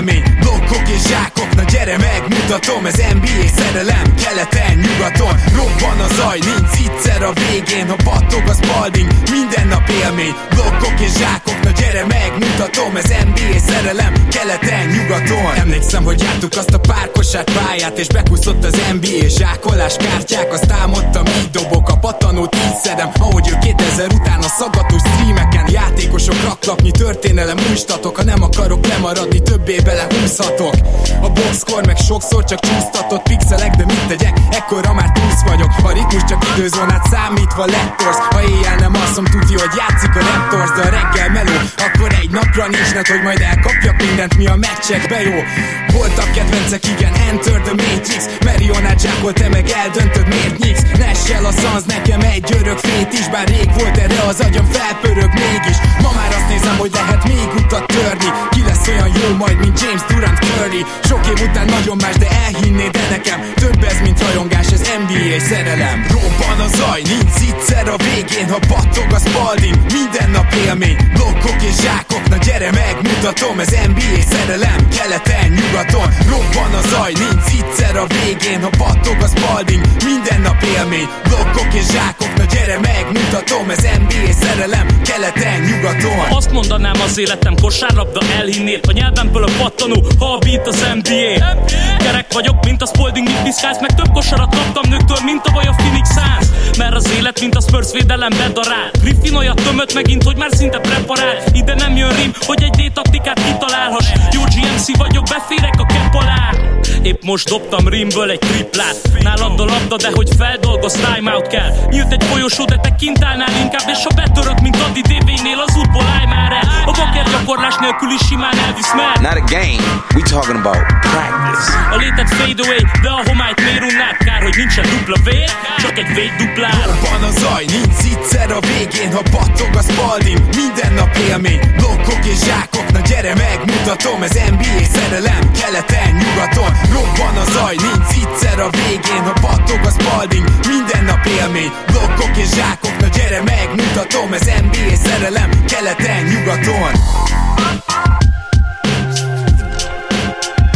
élmény Blokkok és zsákok, na gyere megmutatom Ez NBA szerelem, keleten, nyugaton Robban a zaj, nincs egyszer a végén Ha battog a spalding, minden nap élmény. Blokkok és zsákok, na gyere megmutatom Ez NBA szerelem, keleten, nyugaton. Emlékszem, hogy jártuk azt a párkosát pályát És bekúszott az NBA zsákolás kártyák. Azt álmodtam, így dobok a patanót, így szedem Ahogy ő 2000 után a szaggatós streameken Játékosok raklapnyi történelem újstatok Ha nem akarok lemaradni, többé belehúzhatok. A boxkor meg sokszor csak csúsztatott pixelek De mit tegyek, ekkora már túlsz vagyok. A ritmus csak időzónát számítva lettorsz Ha éjjel nem asszom, tudja, hogy játszik a Raptors De a reggel meló, akkor egy napra nincs net, hogy majd elkapjak mindent, mi a meccsekbe jó. Voltak kedvencek, igen, Enter the Matrix. Marionát zsákol, te meg eldöntöd, miért nyíksz. Nessel a szansz, nekem egy örök fét is Bár rég volt erre az agyam felpörög mégis. Ma már azt nézem, hogy lehet még utat törni. Ki lesz olyan jó majd, mint James Durant Curry? Sok év után nagyon más, de elhinnéd de nekem Több ez, mint rajongás, ez NBA szerelem. Robban a zaj, nincs egyszer a végén Ha battog a spalding, minden nap élmény Blokkok és zsákok, na gyere megmutatom Ez NBA szerelem, keleten, nyugaton Robban a zaj, nincs egyszer a végén Ha battog a spalding, minden nap élmény. Blokkok és zsákok, na gyere megmutatom Ez NBA szerelem, keleten, nyugaton. Azt mondanám az életem kosárlabda elhinnél A nyelvemből a pattanó, ha a beat az NBA Gyerek vagyok, mint a Spalding, mit piszkálsz Meg több kosarat kaptam nőktől, mint a a Phoenix Suns. Mert az élet, mint a Spurs védelem bedarál Griffin olyat tömött megint, hogy már szinte preparál Ide nem jön rim, hogy egy D-taktikát kitalálhass. Jó GMC vagyok, beférek a kepp alá Épp most dobtam rimből egy triplát. Nálad a labda, de hogy feldolgoz, timeout kell. Nyílt egy folyosó, de te kint állnál inkább És ha betörök, mint Adi DV-nél, az útból állj már el. A baker gyakorlás nélkül is simán elvisz már Not a game, we talking about practice. A létet fade away, de a homályt miért unnád? Kár, hogy nincsen dupla V, csak egy V duplár Robban a zaj, nincs egyszer a végén Ha battog a spalding, minden nap élmény Blokkok és zsákok, na gyere megmutatom Ez NBA szerelem, keleten, nyugaton Robban a zaj, nincs egyszer a végén Ha battog a spalding, minden nap élmény Blokkok és zsákok, na gyere megmutatom Ez NBA szerelem, keleten, nyugaton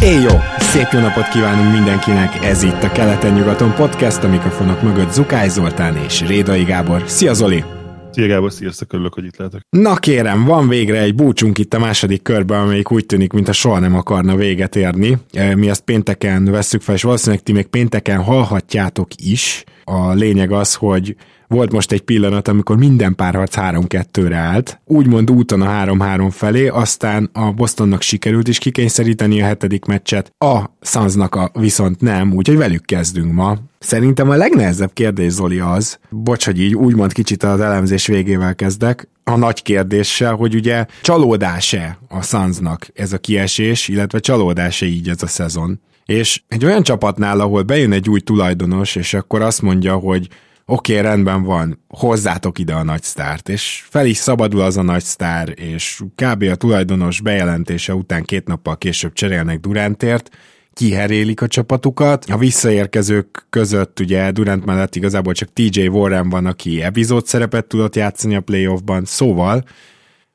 Éj jó! Szép jó napot kívánunk mindenkinek! Ez itt a Keleten-nyugaton podcast, a mikrofonok mögött Zukály Zoltán és Rédai Gábor. Szia Zoli! Szia Gábor, sziasztok, örülök, hogy itt lehetek. Na kérem, van végre egy búcsunk itt a második körben, amelyik úgy tűnik, mintha soha nem akarna véget érni. E, Mi ezt pénteken vesszük fel, és valószínűleg ti még pénteken hallhatjátok is. A lényeg az, hogy volt most egy pillanat, amikor minden párharc 3-2-re állt, úgymond úton a 3-3 felé, aztán a Bostonnak sikerült is kikényszeríteni a hetedik meccset, a Sunsnak a viszont nem, úgyhogy velük kezdünk ma. Szerintem a legnehezebb kérdés, Zoli, az, bocs, hogy így úgymond kicsit az elemzés végével kezdek, a nagy kérdéssel, hogy ugye csalódás-e a Sunsnak ez a kiesés, illetve csalódás-e így ez a szezon. És egy olyan csapatnál, ahol bejön egy új tulajdonos, és akkor azt mondja, hogy oké, okay, rendben van, hozzátok ide a nagy sztárt, és fel is szabadul az a nagy sztár, és kb. a tulajdonos bejelentése után két nappal később cserélnek Durantért, kiherélik a csapatukat. A visszaérkezők között ugye Durant mellett igazából csak TJ Warren van, aki epizód szerepet tudott játszani a playoffban, szóval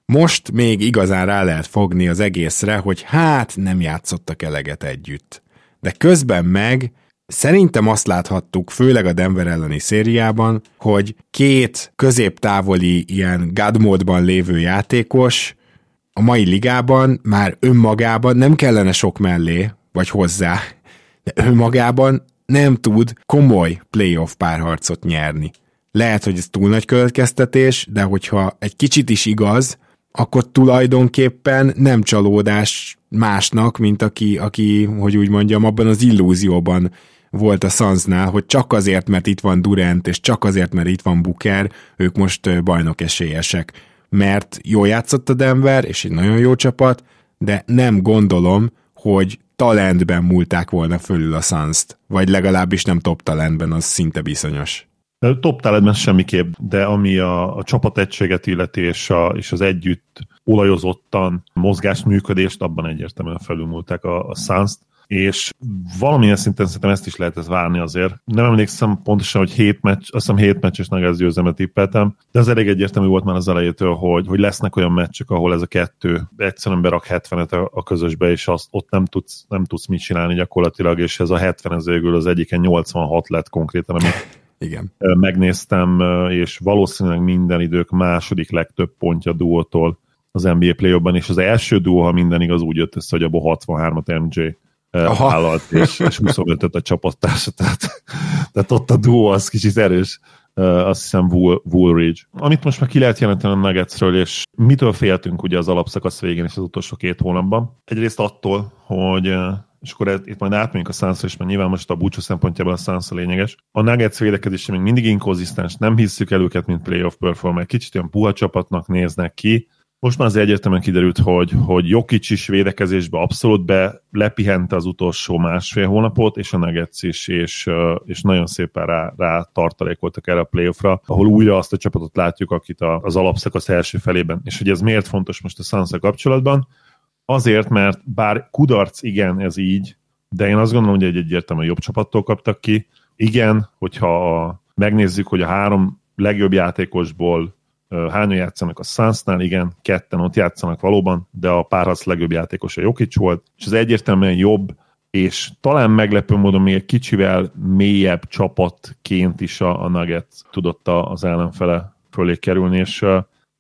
most még igazán rá lehet fogni az egészre, hogy hát nem játszottak eleget együtt. De közben meg Szerintem azt láthattuk, főleg a Denver elleni szériában, hogy két középtávoli ilyen God módban lévő játékos a mai ligában már önmagában nem kellene sok mellé, vagy hozzá, de önmagában nem tud komoly playoff párharcot nyerni. Lehet, hogy ez túl nagy következtetés, de hogyha egy kicsit is igaz, akkor tulajdonképpen nem csalódás másnak, mint aki, aki, hogy úgy mondjam, abban az illúzióban volt a Sunsnál, hogy csak azért, mert itt van Durant, és csak azért, mert itt van Booker, ők most bajnok esélyesek. Mert jól játszott a Denver, és egy nagyon jó csapat, de nem gondolom, hogy talentben múlták volna fölül a suns vagy legalábbis nem top talentben, az szinte bizonyos. Top talentben semmiképp, de ami a, a csapategységet illeti, és, a, és az együtt olajozottan mozgás működést, abban egyértelműen felülmúlták a, a suns és valamilyen szinten szerintem ezt is lehet ez várni azért. Nem emlékszem pontosan, hogy hét meccs, azt hiszem hét meccses Nuggets győzelmet tippeltem, de az elég egyértelmű volt már az elejétől, hogy, hogy lesznek olyan meccsek, ahol ez a kettő egyszerűen berak 70-et a, a közösbe, és azt ott nem tudsz, nem tudsz mit csinálni gyakorlatilag, és ez a 70 ez az egyiken 86 lett konkrétan, amit igen. Megnéztem, és valószínűleg minden idők második legtöbb pontja duótól az NBA play és az első duó, ha minden igaz, úgy jött össze, hogy abból 63-at MJ Aha. vállalt, és, és 25-öt a csapattársa, tehát, tehát ott a duó az kicsit erős, azt hiszem Woolridge. Amit most már ki lehet jelenteni a Nuggetsről, és mitől féltünk ugye az alapszakasz végén és az utolsó két hónapban? Egyrészt attól, hogy és akkor itt majd átmegyünk a Suns is, mert nyilván most a búcsú szempontjából a Suns lényeges. A Nuggets védekezése még mindig inkonzisztens, nem hisszük el őket, mint playoff performer, kicsit olyan puha csapatnak néznek ki, most már azért egyértelműen kiderült, hogy, hogy Jokic is védekezésbe abszolút be lepihente az utolsó másfél hónapot, és a Nuggets is, és, és nagyon szépen rá, rá tartalékoltak erre a playoffra, ahol újra azt a csapatot látjuk, akit az alapszakasz első felében. És hogy ez miért fontos most a suns kapcsolatban? Azért, mert bár kudarc, igen, ez így, de én azt gondolom, hogy egy egyértelműen jobb csapattól kaptak ki. Igen, hogyha megnézzük, hogy a három legjobb játékosból hányan játszanak? A Sunsnál, igen, ketten ott játszanak valóban, de a párharc legjobb játékos a Jokic volt, és az egyértelműen jobb, és talán meglepő módon még egy kicsivel mélyebb csapatként is a, a Nuggets tudott az ellenfele fölé kerülni, és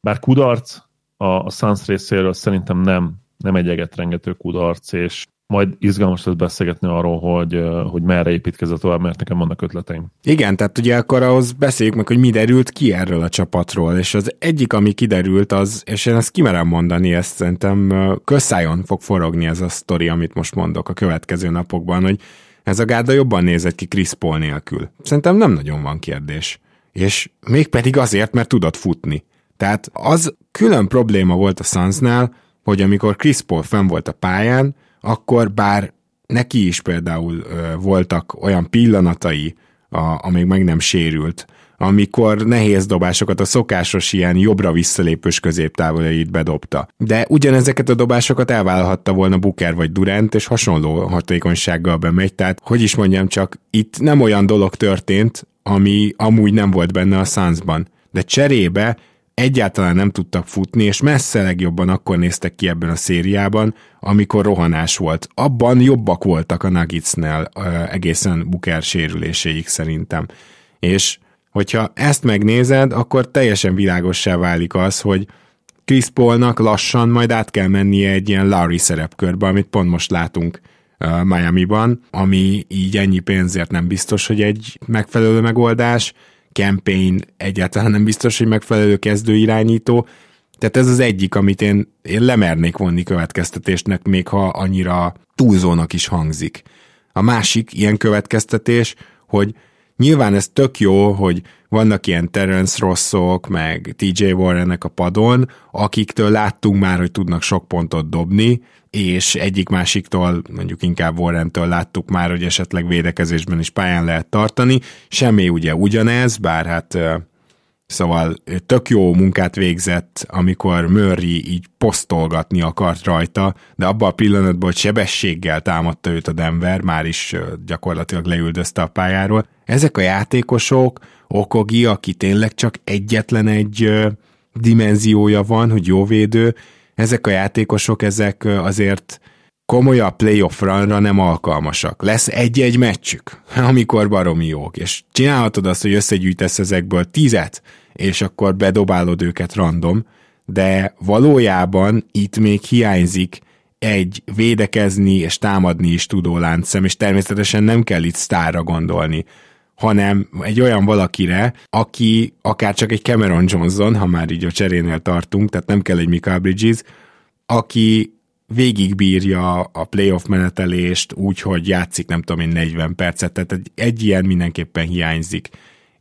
bár kudarc a, a Suns részéről szerintem nem, nem egy egetrengető kudarc, és majd izgalmas lesz beszélgetni arról, hogy, hogy merre építkezett tovább, mert nekem vannak ötleteim. Igen, tehát ugye akkor ahhoz beszéljük meg, hogy mi derült ki erről a csapatról, és az egyik, ami kiderült, az, és én ezt kimerem mondani, ezt szerintem közszájon fog forogni ez a sztori, amit most mondok a következő napokban, hogy ez a gárda jobban nézett ki Chris Paul nélkül. Szerintem nem nagyon van kérdés. És mégpedig azért, mert tudott futni. Tehát az külön probléma volt a Sunsnál, hogy amikor Chris Paul fenn volt a pályán, akkor bár neki is például voltak olyan pillanatai, a, amíg meg nem sérült, amikor nehéz dobásokat a szokásos ilyen jobbra visszalépős középtávolait bedobta. De ugyanezeket a dobásokat elvállalhatta volna Buker vagy Durant, és hasonló hatékonysággal bemegy, tehát hogy is mondjam csak, itt nem olyan dolog történt, ami amúgy nem volt benne a Sunsban. De cserébe egyáltalán nem tudtak futni, és messze legjobban akkor néztek ki ebben a szériában, amikor rohanás volt. Abban jobbak voltak a Nuggetsnél egészen Booker sérüléséig szerintem. És hogyha ezt megnézed, akkor teljesen világossá válik az, hogy Chris Paulnak lassan majd át kell mennie egy ilyen Larry szerepkörbe, amit pont most látunk Miami-ban, ami így ennyi pénzért nem biztos, hogy egy megfelelő megoldás, campaign egyáltalán nem biztos, hogy megfelelő kezdő irányító. Tehát ez az egyik, amit én, én lemernék vonni következtetésnek, még ha annyira túlzónak is hangzik. A másik ilyen következtetés, hogy nyilván ez tök jó, hogy vannak ilyen Terence Rosszok, meg TJ Warrenek a padon, akiktől láttunk már, hogy tudnak sok pontot dobni, és egyik másiktól, mondjuk inkább Warrentől láttuk már, hogy esetleg védekezésben is pályán lehet tartani. Semmi ugye ugyanez, bár hát Szóval tök jó munkát végzett, amikor Murray így posztolgatni akart rajta, de abban a pillanatban, hogy sebességgel támadta őt a Denver, már is gyakorlatilag leüldözte a pályáról. Ezek a játékosok, Okogi, aki tényleg csak egyetlen egy dimenziója van, hogy jó védő, ezek a játékosok, ezek azért komolyabb playoff runra nem alkalmasak. Lesz egy-egy meccsük, amikor baromi jók, és csinálhatod azt, hogy összegyűjtesz ezekből tízet, és akkor bedobálod őket random, de valójában itt még hiányzik egy védekezni és támadni is tudó láncszem, és természetesen nem kell itt sztárra gondolni, hanem egy olyan valakire, aki akár csak egy Cameron Johnson, ha már így a cserénél tartunk, tehát nem kell egy Mika Bridges, aki végigbírja a playoff menetelést úgy, hogy játszik nem tudom én 40 percet, tehát egy, egy ilyen mindenképpen hiányzik.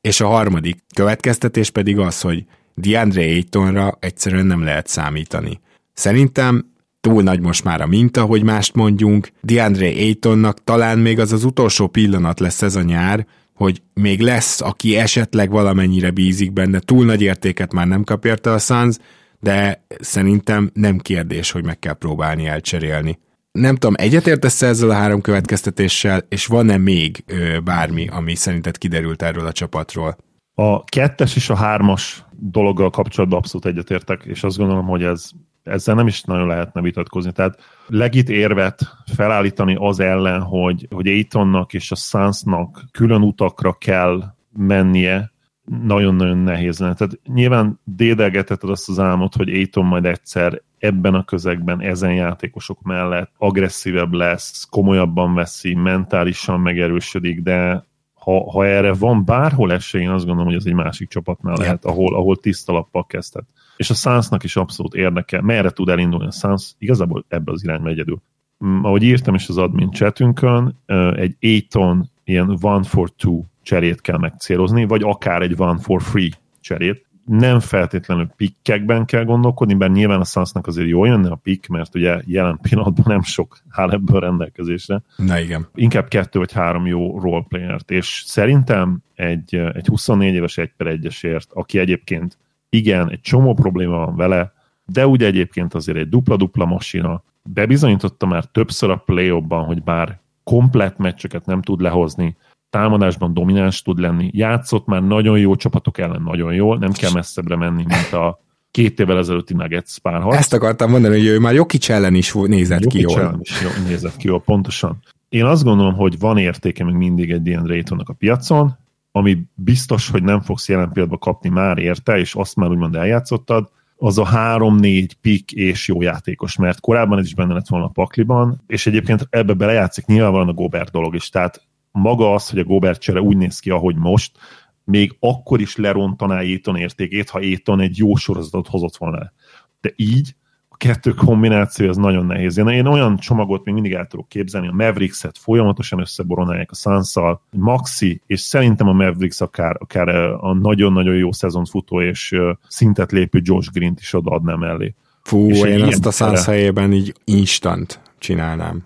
És a harmadik következtetés pedig az, hogy DeAndre Aytonra egyszerűen nem lehet számítani. Szerintem túl nagy most már a minta, hogy mást mondjunk. DeAndre Aytonnak talán még az az utolsó pillanat lesz ez a nyár, hogy még lesz, aki esetleg valamennyire bízik benne, túl nagy értéket már nem kap érte a Suns, de szerintem nem kérdés, hogy meg kell próbálni elcserélni. nem tudom, egyetértesz ezzel a három következtetéssel, és van-e még ö, bármi, ami szerinted kiderült erről a csapatról? A kettes és a hármas dologgal kapcsolatban abszolút egyetértek, és azt gondolom, hogy ez, ezzel nem is nagyon lehetne vitatkozni. Tehát legit érvet felállítani az ellen, hogy, hogy Aitonnak és a Sunsnak külön utakra kell mennie, nagyon-nagyon nehéz lenne. Tehát nyilván dédelgetheted azt az álmot, hogy Aiton majd egyszer ebben a közegben, ezen játékosok mellett agresszívebb lesz, komolyabban veszi, mentálisan megerősödik, de ha, ha erre van bárhol esély, én azt gondolom, hogy ez egy másik csapatnál yeah. lehet, ahol, ahol tiszta lappal kezdhet. És a Sunsnak is abszolút érdekel, merre tud elindulni a Suns, igazából ebbe az irányba egyedül. Mm, ahogy írtam is az admin chatünkön, egy Aiton ilyen one for two cserét kell megcélozni, vagy akár egy one for free cserét. Nem feltétlenül pikkekben kell gondolkodni, bár nyilván a Sunsnak azért jó jönne a pick, mert ugye jelen pillanatban nem sok áll ebből rendelkezésre. Na igen. Inkább kettő vagy három jó roleplayert, és szerintem egy, egy 24 éves 1 per 1 aki egyébként igen, egy csomó probléma van vele, de ugye egyébként azért egy dupla-dupla masina, bebizonyította már többször a play hogy bár komplett meccseket nem tud lehozni, támadásban domináns tud lenni. Játszott már nagyon jó csapatok ellen nagyon jól, nem kell messzebbre menni, mint a két évvel ezelőtti Nuggets párharc. Ezt akartam mondani, hogy ő már Jokic ellen is nézett Jokic ki jól. ellen is jó, nézett ki jól, pontosan. Én azt gondolom, hogy van értéke még mindig egy ilyen Raytonnak a piacon, ami biztos, hogy nem fogsz jelen pillanatban kapni már érte, és azt már úgymond eljátszottad, az a három-négy pik és jó játékos, mert korábban ez is benne lett volna a pakliban, és egyébként ebbe belejátszik nyilvánvalóan a Gobert dolog is, tehát maga az, hogy a Gobert csere úgy néz ki, ahogy most, még akkor is lerontaná Éton értékét, ha Éton egy jó sorozatot hozott volna. De így a kettő kombináció az nagyon nehéz. Én, én olyan csomagot még mindig el tudok képzelni, a Mavericks-et folyamatosan összeboronálják a suns Maxi, és szerintem a Mavericks akár, akár a nagyon-nagyon jó szezont futó és szintet lépő Josh Green-t is odaadná mellé. Fú, és én azt a Suns helyében így instant csinálnám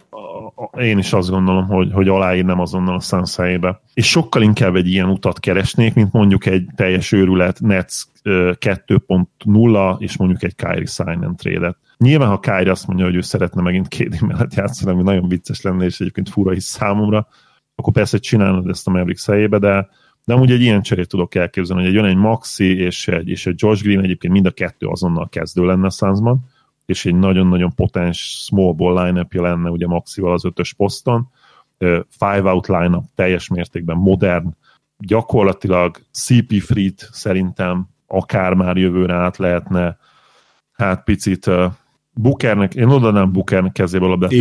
én is azt gondolom, hogy, hogy aláírnám azonnal a Suns helyébe. És sokkal inkább egy ilyen utat keresnék, mint mondjuk egy teljes őrület Nets 2.0 és mondjuk egy Kyrie sign and trade Nyilván, ha Kyrie azt mondja, hogy ő szeretne megint két mellett játszani, ami nagyon vicces lenne, és egyébként fura is számomra, akkor persze csinálnod ezt a Mavericks helyébe, de de amúgy egy ilyen cserét tudok elképzelni, hogy egy jön egy Maxi és egy, és egy Josh Green egyébként mind a kettő azonnal kezdő lenne a Sunsban, és egy nagyon-nagyon potens small ball line lenne ugye Maxival az ötös poszton, five out line teljes mértékben modern, gyakorlatilag CP Free-t szerintem akár már jövőre át lehetne, hát picit uh, Bookernek, én odanám Bookernek kezébe a labdát,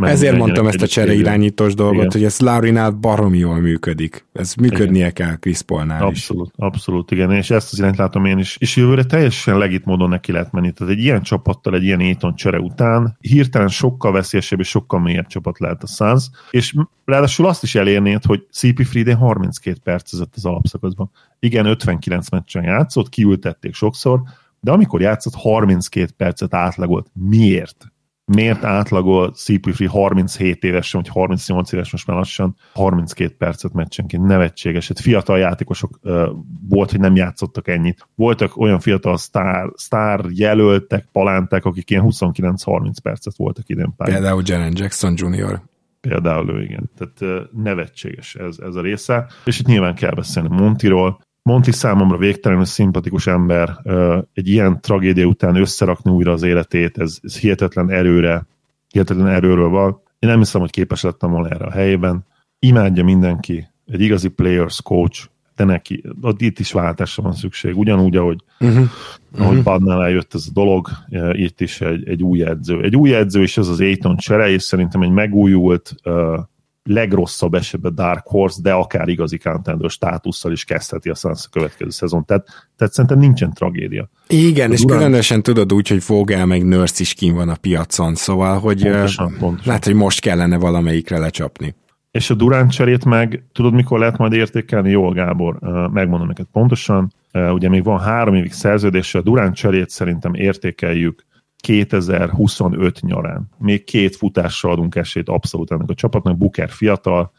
ezért mondtam ezt a csere irányítós dolgot, igen. hogy ez Laurinál barom jól működik. Ez működnie igen. kell Chris Paulnál Abszolút, is. abszolút, igen, és ezt az irányt látom én is. És jövőre teljesen legit módon neki lehet menni. Tehát egy ilyen csapattal, egy ilyen éton csere után hirtelen sokkal veszélyesebb és sokkal mélyebb csapat lehet a Suns, és ráadásul azt is elérnéd, hogy CP Frieden 32 percezett az alapszakaszban. Igen, 59 meccsen játszott, kiültették sokszor, de amikor játszott, 32 percet átlagolt. Miért? Miért átlagol CP3 37 éves, vagy 38 éves most már lassan 32 percet meccsenként, nevetséges. Hát fiatal játékosok uh, volt, hogy nem játszottak ennyit. Voltak olyan fiatal sztár, sztár jelöltek, palánták, akik ilyen 29-30 percet voltak idén pályán. Például Jaren Jackson Jr. Például ő, igen. Tehát uh, nevetséges ez, ez a része. És itt nyilván kell beszélni Montiról, Monti számomra végtelenül szimpatikus ember, egy ilyen tragédia után összerakni újra az életét, ez, ez hihetetlen erőre, hihetetlen erőről van. Én nem hiszem, hogy képes lettem volna erre a helyében. Imádja mindenki, egy igazi players coach, de neki, itt is váltásra van szükség, ugyanúgy, ahogy, uh-huh. ahogy uh-huh. Padnál eljött ez a dolog, itt is egy, egy új edző. Egy új edző, és ez az Aiton csere, és szerintem egy megújult legrosszabb esetben Dark Horse, de akár igazi contender státusszal is kezdheti a Suns a következő szezon. Tehát, tehát szerintem nincsen tragédia. Igen, és Durant... különösen tudod úgy, hogy Vogel meg Nurse is kín van a piacon, szóval, hogy pontosan, pontosan. lehet, hogy most kellene valamelyikre lecsapni. És a Durant cserét meg, tudod, mikor lehet majd értékelni? Jól, Gábor, megmondom neked pontosan. Ugye még van három évig szerződés, a Durant cserét szerintem értékeljük 2025 nyarán. Még két futással adunk esélyt abszolút ennek a csapatnak. Booker fiatal,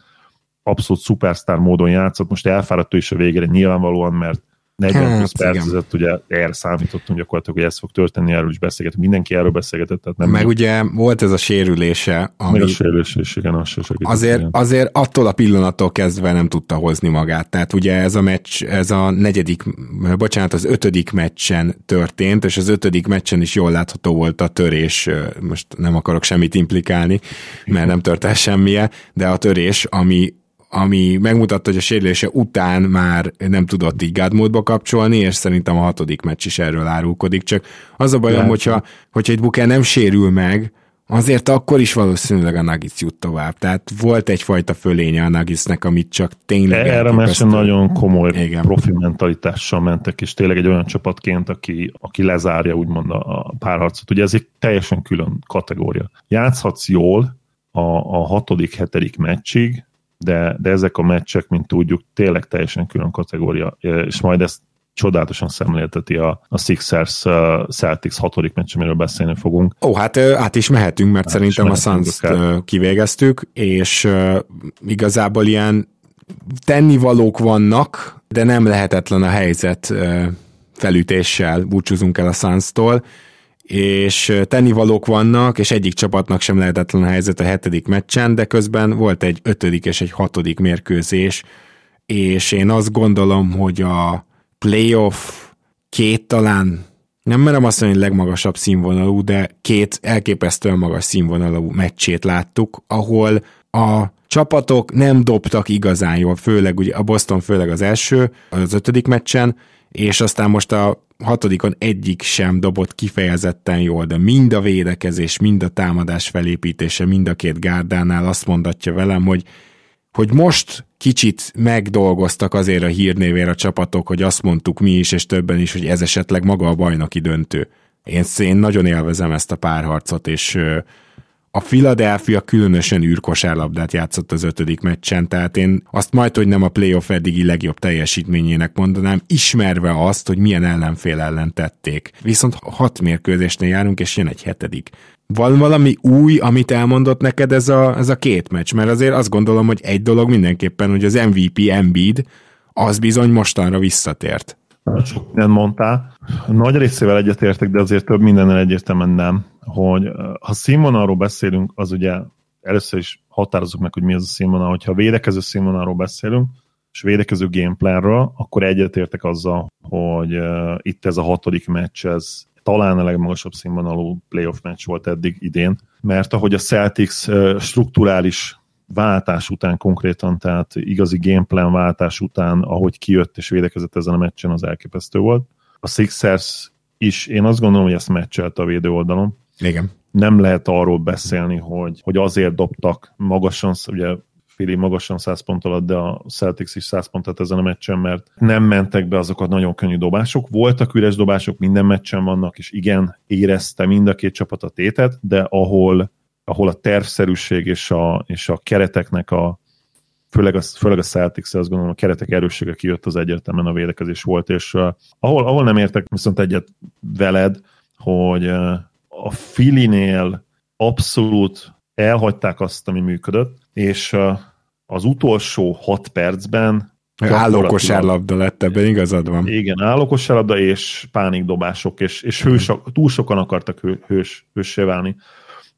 abszolút szupersztár módon játszott, most elfáradt ő is a végére nyilvánvalóan, mert 40 hát, plusz percet, ugye erre számítottunk gyakorlatilag, hogy ez fog történni, erről is beszélgetünk. Mindenki erről beszélgetett. Tehát nem Meg még... ugye volt ez a sérülése. Ami Meg a sérülése is, igen, az se azért, azért attól a pillanattól kezdve nem tudta hozni magát. Tehát ugye ez a meccs, ez a negyedik, bocsánat, az ötödik meccsen történt, és az ötödik meccsen is jól látható volt a törés. Most nem akarok semmit implikálni, mert nem tört el semmije, de a törés, ami ami megmutatta, hogy a sérülése után már nem tudott így God kapcsolni, és szerintem a hatodik meccs is erről árulkodik, csak az a bajom, hogyha, hogyha egy Booker nem sérül meg, azért akkor is valószínűleg a Nuggets jut tovább. Tehát volt egyfajta fölénye a Nuggetsnek, amit csak tényleg... Erre meccsen nagyon komoly Igen. profi mentalitással mentek, és tényleg egy olyan csapatként, aki, aki lezárja úgymond a párharcot. Ugye ez egy teljesen külön kategória. Játszhatsz jól a, a hatodik, hetedik meccsig, de, de ezek a meccsek, mint tudjuk, tényleg teljesen külön kategória, és majd ezt csodálatosan szemlélteti a, a Sixers uh, Celtics hatodik meccs, amiről beszélni fogunk. Ó, hát át is mehetünk, mert át szerintem a suns kivégeztük, és uh, igazából ilyen tennivalók vannak, de nem lehetetlen a helyzet uh, felütéssel búcsúzunk el a Suns-tól és tennivalók vannak, és egyik csapatnak sem lehetetlen a helyzet a hetedik meccsen, de közben volt egy ötödik és egy hatodik mérkőzés, és én azt gondolom, hogy a playoff két talán, nem merem azt mondani, hogy legmagasabb színvonalú, de két elképesztően magas színvonalú meccsét láttuk, ahol a csapatok nem dobtak igazán jól, főleg ugye a Boston főleg az első, az ötödik meccsen, és aztán most a hatodikon egyik sem dobott kifejezetten jól, de mind a védekezés, mind a támadás felépítése, mind a két gárdánál azt mondatja velem, hogy, hogy most kicsit megdolgoztak azért a hírnévére a csapatok, hogy azt mondtuk mi is, és többen is, hogy ez esetleg maga a bajnoki döntő. Én, én nagyon élvezem ezt a párharcot, és a Philadelphia különösen űrkosárlabdát játszott az ötödik meccsen, tehát én azt majd, hogy nem a playoff eddigi legjobb teljesítményének mondanám, ismerve azt, hogy milyen ellenfél ellen tették. Viszont hat mérkőzésnél járunk, és jön egy hetedik. Van valami új, amit elmondott neked ez a, ez a két meccs? Mert azért azt gondolom, hogy egy dolog mindenképpen, hogy az MVP Embiid, az bizony mostanra visszatért. Sok nem mondtál. Nagy részével egyetértek, de azért több mindennel egyértelműen nem hogy ha színvonalról beszélünk, az ugye először is határozzuk meg, hogy mi az a színvonal. Hogyha védekező színvonalról beszélünk, és védekező gameplanről, akkor egyetértek azzal, hogy itt ez a hatodik meccs, ez talán a legmagasabb színvonalú playoff meccs volt eddig idén, mert ahogy a Celtics strukturális váltás után konkrétan, tehát igazi gameplan váltás után, ahogy kijött és védekezett ezen a meccsen, az elképesztő volt. A Sixers is, én azt gondolom, hogy ezt meccselt a védő oldalon, igen. Nem lehet arról beszélni, hogy, hogy azért dobtak magasan, ugye Fili magasan 100 pont alatt, de a Celtics is 100 pontot ezen a meccsen, mert nem mentek be azok a nagyon könnyű dobások. Voltak üres dobások, minden meccsen vannak, és igen, érezte mind a két csapat a tétet, de ahol, ahol a tervszerűség és a, és a kereteknek a, főleg a, főleg a Celtics, azt gondolom, a keretek erőssége kijött, az egyértelműen a védekezés volt, és uh, ahol, ahol nem értek viszont egyet veled, hogy uh, a Filinél abszolút elhagyták azt, ami működött, és az utolsó hat percben Állókosárlabda lett ebben, igazad van. Igen, állókosárlabda és pánikdobások, és, és hős, túl sokan akartak hő, hős, hőssé válni.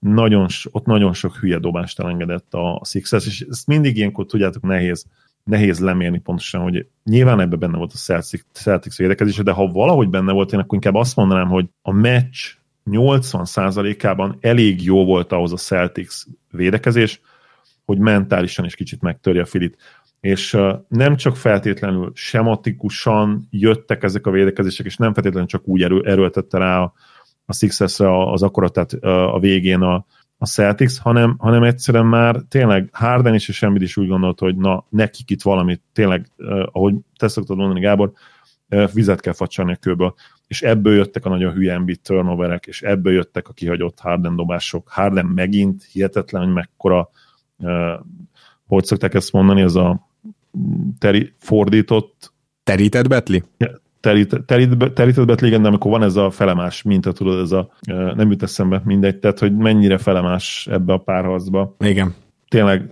Nagyon, ott nagyon sok hülye dobást elengedett a Sixers, és ezt mindig ilyenkor, tudjátok, nehéz, nehéz lemérni pontosan, hogy nyilván ebben benne volt a Celtics, Celtics védekezése, de ha valahogy benne volt, én akkor inkább azt mondanám, hogy a meccs 80%-ában elég jó volt ahhoz a Celtics védekezés, hogy mentálisan is kicsit megtörje a Filit. És nem csak feltétlenül sematikusan jöttek ezek a védekezések, és nem feltétlenül csak úgy erő, erőltette rá a, a Sixers-re az akaratát a végén a, a Celtics, hanem, hanem egyszerűen már tényleg Harden is és Embiid is úgy gondolt, hogy na, nekik itt valamit, tényleg, ahogy te szoktad mondani, Gábor, vizet kell facsarni a kőből és ebből jöttek a nagyon hülye Embiid turnoverek, és ebből jöttek a kihagyott Harden dobások. Harden megint hihetetlen, hogy mekkora, uh, hogy szokták ezt mondani, ez a teri, fordított... Terített betli? Terített, terített betli, igen, de amikor van ez a felemás minta, tudod, ez a, nem jut eszembe mindegy, tehát hogy mennyire felemás ebbe a párharcba. Igen. Tényleg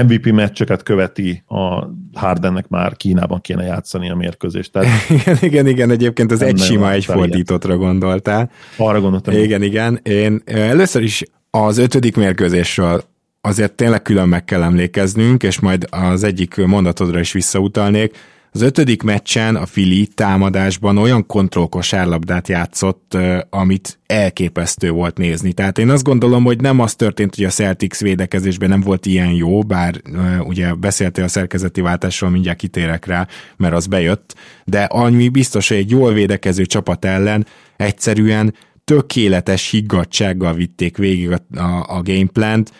MVP meccseket követi, a Hardennek már Kínában kéne játszani a mérkőzést. Tehát igen, igen, igen, egyébként az egy sima, egy fordítottra gondoltál. Arra gondoltam. Igen, igen. Én először is az ötödik mérkőzésről azért tényleg külön meg kell emlékeznünk, és majd az egyik mondatodra is visszautalnék. Az ötödik meccsen a Fili támadásban olyan kontrollkosárlabdát játszott, amit elképesztő volt nézni. Tehát én azt gondolom, hogy nem az történt, hogy a Celtics védekezésben nem volt ilyen jó, bár ugye beszéltél a szerkezeti váltásról, mindjárt kitérek rá, mert az bejött, de annyi biztos, hogy egy jól védekező csapat ellen egyszerűen tökéletes higgadsággal vitték végig a, a, a gameplant,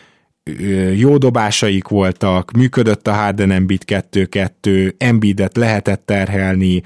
jó dobásaik voltak, működött a Harden Embiid 2-2, Embiidet lehetett terhelni,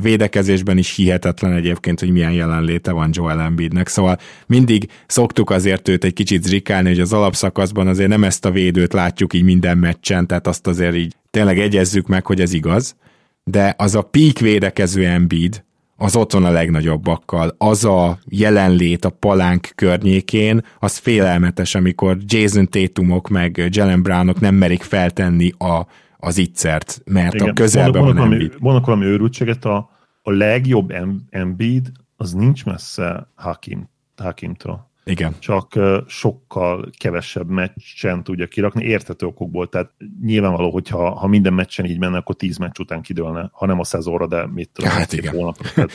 védekezésben is hihetetlen egyébként, hogy milyen jelenléte van Joel Embiidnek, szóval mindig szoktuk azért őt egy kicsit zrikálni, hogy az alapszakaszban azért nem ezt a védőt látjuk így minden meccsen, tehát azt azért így tényleg egyezzük meg, hogy ez igaz, de az a peak védekező Embiid, az otthon a legnagyobbakkal. Az a jelenlét a palánk környékén, az félelmetes, amikor Jason Tatumok meg Jalen Brownok nem merik feltenni a, az ittszert, mert Igen. a közelben van Embiid. Vannak valami őrültséget, a, a legjobb Embiid az nincs messze Hakim, Hakimtól. Igen. Csak sokkal kevesebb meccsen tudja kirakni, értető okokból. Tehát nyilvánvaló, hogyha ha minden meccsen így menne, akkor tíz meccs után kidőlne, ha nem a szezonra, de mit tudom, hát igen. hónapra. Tehát,